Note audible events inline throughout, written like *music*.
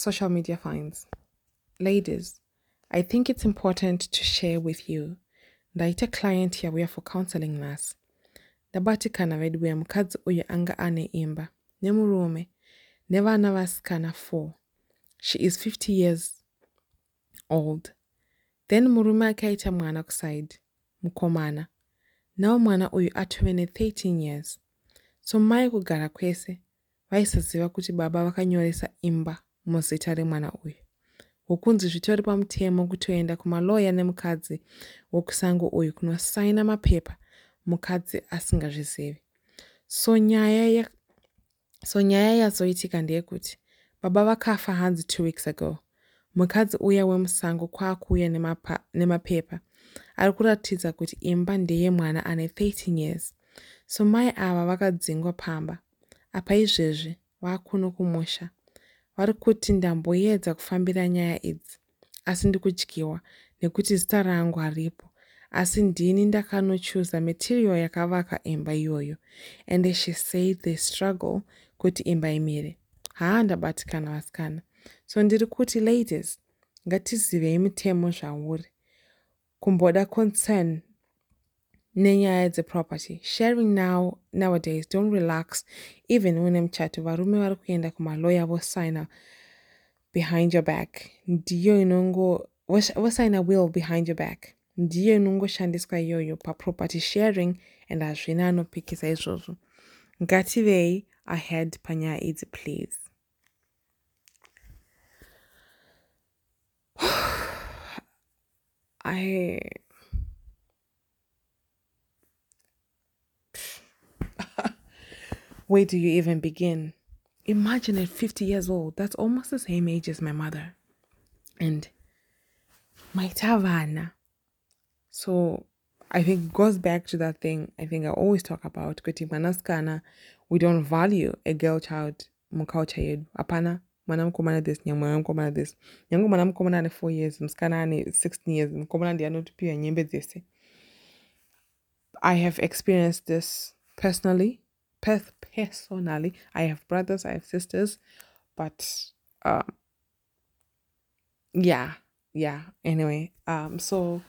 social media finds. Ladies, I think it's important to share with you. Ndaita client yauya for counseling nurse. Ndabatikana vedu mukadzi uyu anga ane imba. Nemurume nevana vasikana 4 she is 50 years old. Then murume akaita mwana kuside mukomana. Nawo mwana uyu atove ne13 years. So mai kugara kwese vaisaziva kuti baba vakanyoresa imba muzita remwana uyu. Wokunzi zvitori pamutemo kutoenda kumaloya nemukadzi wokusango uyu kunosaina mapepa mukadzi asingazvizivi. So nyaya ya so nyaya yazoitika ndeyekuti baba vakafa hanzi two weeks ago. Mukadzi uya wemusango kwaakuuya nemapepa. Ari kuratidza kuti imba ndeyemwana ane 13 years. So mai ava vakadzingwa pamba. Apa izvezvi vaakuno kumusha vari kuti ndamboedza kufambira nyaya idzi asi ndikudyiwa nekuti zita rangu haripo. Asi ndini ndakanochuza material yakavaka imba iyoyo. And she said they struggle kuti imba imire. Haa ndabatikana vasikana. So ndiri kuti ladies ngatizivei mitemo zvauri. Kumboda concern nenyaya dzeproperty sharing now nowadays don't relax. Even une muchato varume vari kuenda kumaloya vosaina behind your back. Ndiyo inongo vosaina will behind your back. Ndiyo inongoshandiswa iyoyo paproperty sharing and hazvina anopikisa izvozvo ngativei ahead panyaya idzi please. *sighs* I Where do you even begin? Imagine at 50 years old, that's almost the same age as my mother. And my tavana. So I think it goes back to that thing I think I always talk about. Kuti manaskana, we don't value a girl child muculture yedu. Apana, mwanamkomana this, nyamwanamkomana this. Nyangu mwanamkomana ane 4 years, mskana ane 16 years, mkomana ndiye anotupia nyembe dzese. I have experienced this personally personally i have brothers i have sisters but um yeah yeah anyway um so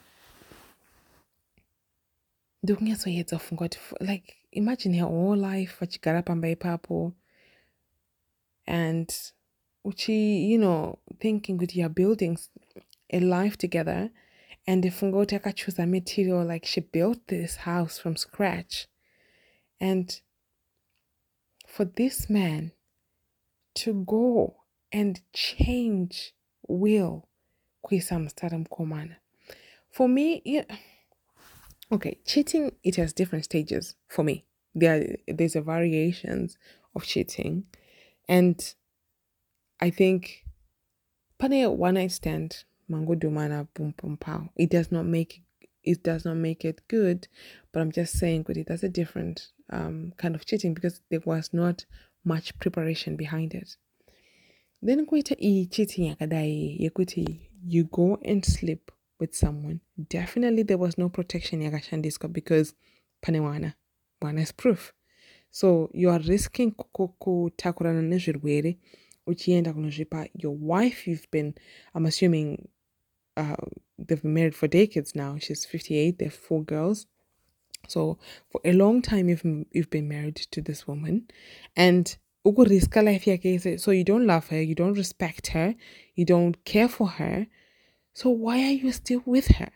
ndokunyatsojedza kufunga kuti like imagine her whole life vachigara pamba ipapo and uchi you know thinking kuti you're building a life together and ifunga kuti a material like she built this house from scratch and for this man to go and change will kuisa mstari mkomana. For me yeah, okay cheating it has different stages for me. There there's a variations of cheating and i think pane one night stand mango mangodumana boom boom pow it does not make it does not make it good but i'm just saying good that's a different um, kind of cheating because there was not much preparation behind it. Then cheating you go and sleep with someone. Definitely there was no protection yakashandiswa because panewana one is proof. So you are risking kutakurana nezvirwere uchienda kunozvipa your wife you've been I'm assuming uh, they've been married for decades now. She's 58, they have four girls. So for a long time you've you've been married to this woman and life so you don't love her, you don't respect her, you don't care for her. So why are you still with her?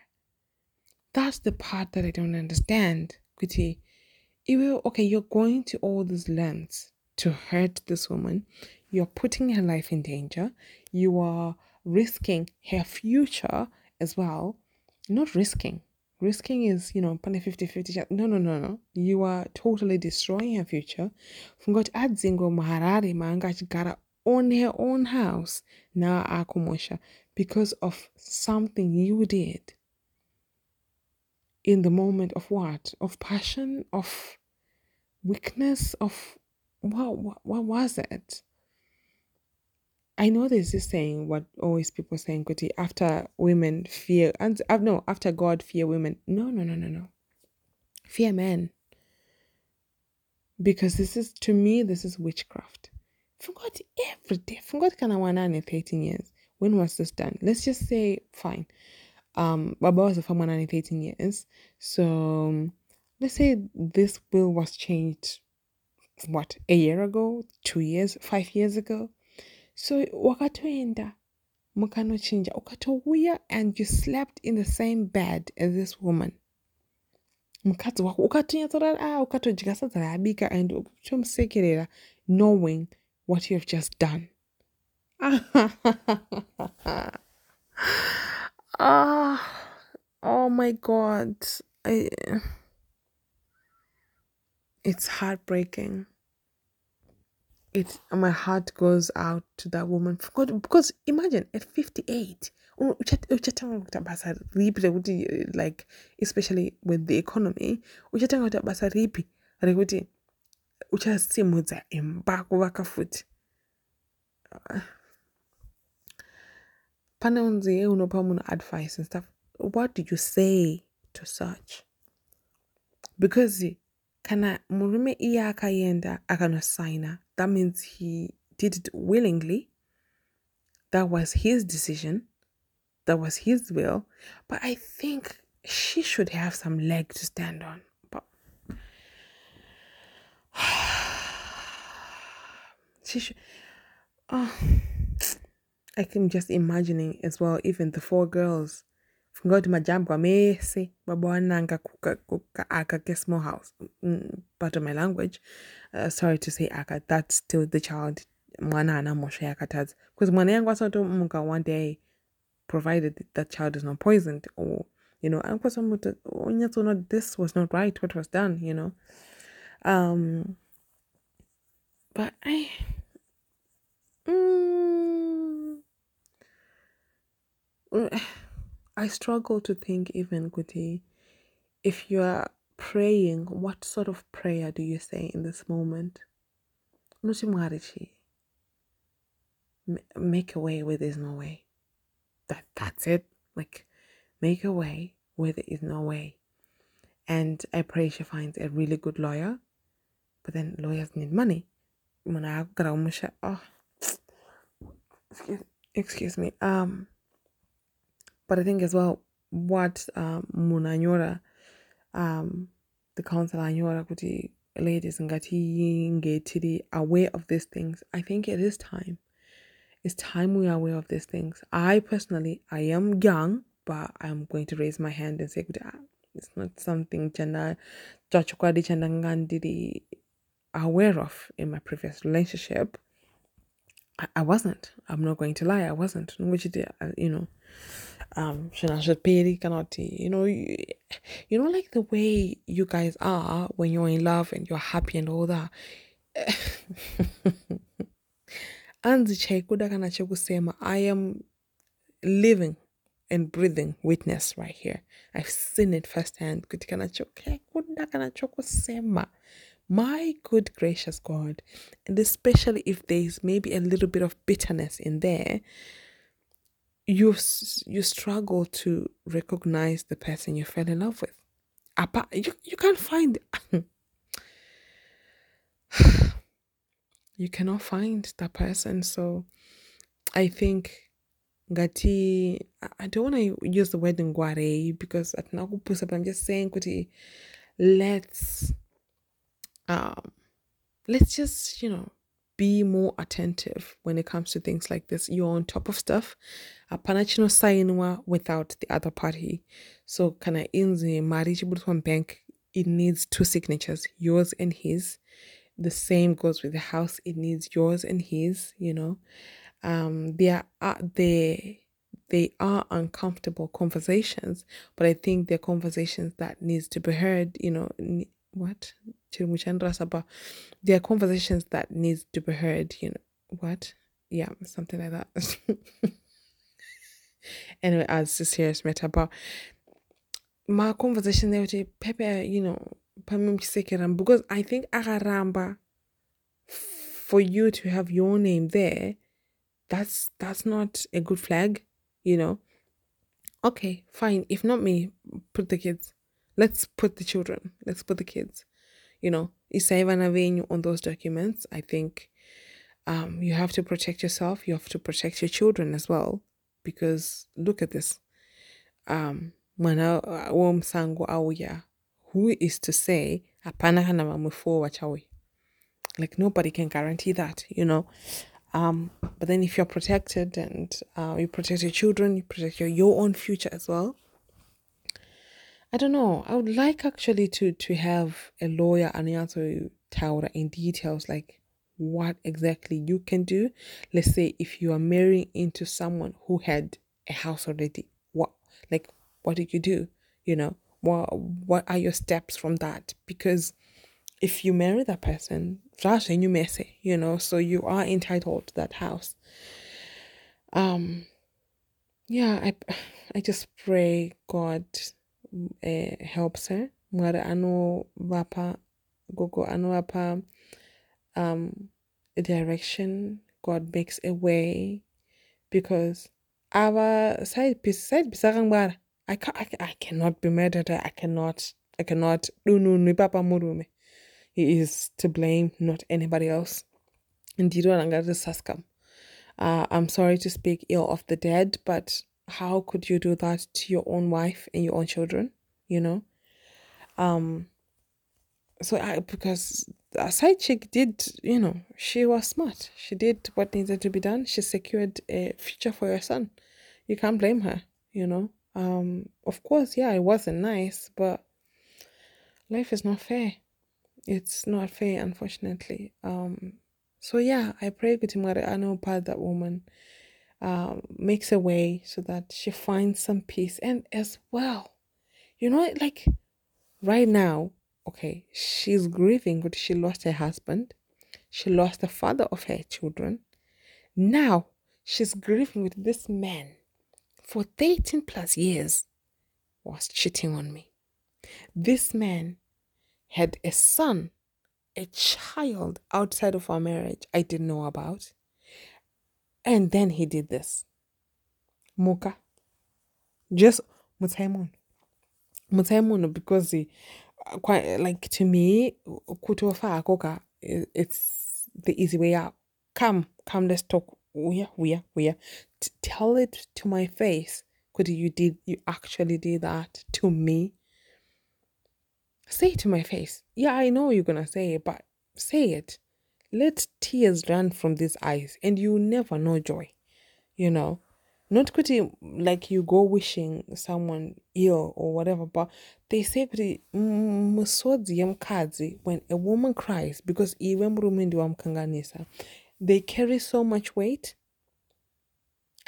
That's the part that I don't understand. Kuti, okay, you're going to all these lengths to hurt this woman. You're putting her life in danger. You are risking her future as well. Not risking, risking is you know 50 50 no no no no. You are totally destroying her future. Fungoti adzingo muharare maanga achigara on her own house. Now akumusha because of something you did. In the moment of what? Of passion? Of weakness? Of what what, what was it I know there's this saying, what always people saying, Kuti, after women fear, and uh, no, after God fear women. No, no, no, no, no. Fear men. Because this is, to me, this is witchcraft. Forgot every day. Forgot kana wanane 13 years. When was this done? Let's just say fine. Um Baba was a farmer 13 years. So let's say this will was changed what a year ago, two years, five years ago. So wakatoenda mukanochinja ukatouya and you slept in the same bed as this woman. Mukadzi wako ah ukatojya sadza raabika and uchomusekerera knowing what you have just done. *laughs* Ah oh my god. I, it's heartbreaking it my heart goes out to that woman. God, because imagine at 58 uchatanga kuita basa ripi like especially with the economy uchatanga kuita basa ripi advice and stuff what do you say to such because kana murume iye akaenda akanosaina that means he did it willingly. That was his decision. That was his will. But i think she should have some leg to stand on. But *sighs* she should oh *sighs* i can just imagining as well even the four girls kuti majambo amese baba wananga kukaaka kesmall house mm, part of my language. Uh, sorry to say aka that's still the child mwana haana mhosva yakatadza because mwana yangu asinotomuka one day provided that child is not poisoned or you know onyatsoona this was not right what was done you know. Um but i mm, *sighs* I struggle to think even Kuti, if you are praying, what sort of prayer do you say in this moment? Make a way where there's no way. That that's it. Like make a way where there is no way. And I pray she finds a really good lawyer. But then lawyers need money. Oh, excuse, excuse me. Um but I think as well what um, munanyora um, the council anyora kuti ladies ngatinge tiri aware of these things. I think it is time. It's time we are aware of these things. I personally, I am young, but I'm going to raise my hand and say, ah, it's not something chanda chachukwadi chanda ngandiri aware of in my previous relationship. I, I wasn't. I'm not going to lie. I wasn't. Which you know, um cannot you? Know you, you know like the way you guys are when you're in love and you're happy and all that. *laughs* I am living and breathing witness right here. I've seen it firsthand. My good gracious god and especially if there's maybe a little bit of bitterness in there you you struggle to recognize the person you fell in love with. Apart, you you can't find. *sighs* you cannot find that person. So, I think ngati I don't want to use the word ngware because at but I'm just saying kuti let's um let's just you know be more attentive when it comes to things like this. You're on top of stuff. Hapana chinosainwa without the other party. So kana inzi mari chibudiswa bank, it needs two signatures, yours and his. The same goes with the house. It needs yours and his, you know. Um there are they they are uncomfortable conversations, but I think they're conversations that needs to be heard, you know, what? There are conversations that needs to be heard, you know. What? Yeah, something like that. *laughs* anyway, as a serious matter, but my conversation there with Pepe, uh, you know, um, because I think Agaramba for you to have your name there, that's that's not a good flag, you know. Okay, fine. If not me, put the kids. Let's put the children. Let's put the kids. You know, Isaiva Navenue on those documents. I think um, you have to protect yourself. You have to protect your children as well, because look at this. Um, auya. Who is to say? Like nobody can guarantee that, you know. Um, but then if you're protected and uh, you protect your children, you protect your, your own future as well. I don't know. I would like actually to to have a lawyer and answer Taura in details like what exactly you can do. Let's say if you are marrying into someone who had a house already, what like what did you do? You know, what what are your steps from that? Because if you marry that person, flash and you messy, you know, so you are entitled to that house. Um yeah, I *sighs* I just pray God uh, helps her. Mware ano vapa gogo ano vapa um direction. God makes a way because our side piece side bisakang I, can't, I, I cannot be mad at her. I cannot I cannot no no papa murume. He is to blame, not anybody else. Indeed. Uh, I'm sorry to speak ill of the dead, but how could you do that to your own wife and your own children? You know? Um so I because a side chick did, you know, she was smart. She did what needed to be done. She secured a future for your son. You can't blame her, you know. Um, of course, yeah, it wasn't nice, but life is not fair. It's not fair, unfortunately. Um, so yeah, I pray Gutimare I know part that woman um, makes a way so that she finds some peace and as well, you know, like right now, okay, she's grieving because she lost her husband, she lost the father of her children. Now she's grieving with this man for 13 plus years was cheating on me. This man had a son, a child outside of our marriage I didn't know about. And then he did this. Muka. Just Mutaimon. Mutaimon because he quite uh, like to me, kutofa akoka it's the easy way out. Come, come, let's talk. We are, we are, we are. Tell it to my face. Could you did you actually did that to me? Say it to my face. Yeah, I know you're gonna say it, but say it. Let tears run from these eyes, and you never know joy. You know, not kuti like you go wishing someone ill or whatever, but they say kuti musodzi yemkadzi when a woman cries because even they carry so much weight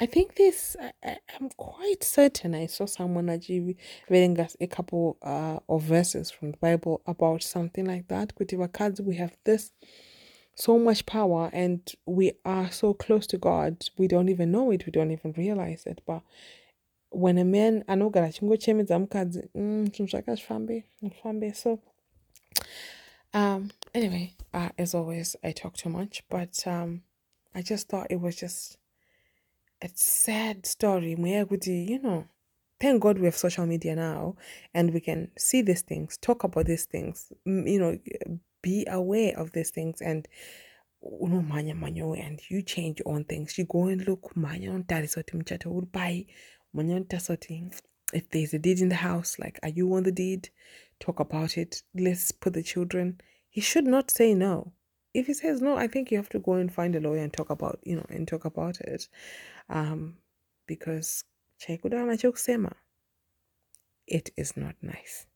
I think this, I, am quite certain I saw someone actually reading us a couple uh, of verses from the Bible about something like that. Kutiwakazi, we have this so much power and we are so close to God, we don't even know it, we don't even realize it. But when a man anogara chingo chemedza mukadzi mm, zvinhu zvakazvifambe so um anyway uh, as always i talk too much but um i just thought it was just a sad story you know thank god we have social media now and we can see these things talk about these things you know be aware of these things and uno manya manyo and you change your own things. You go and look manya on soti mchato would buy manya soti. If there's a deed in the house like are you on the deed? Talk about it. Let's put the children. He should not say no. If he says no, I think you have to go and find a lawyer and talk about, you know, and talk about it. Um, because it is not nice.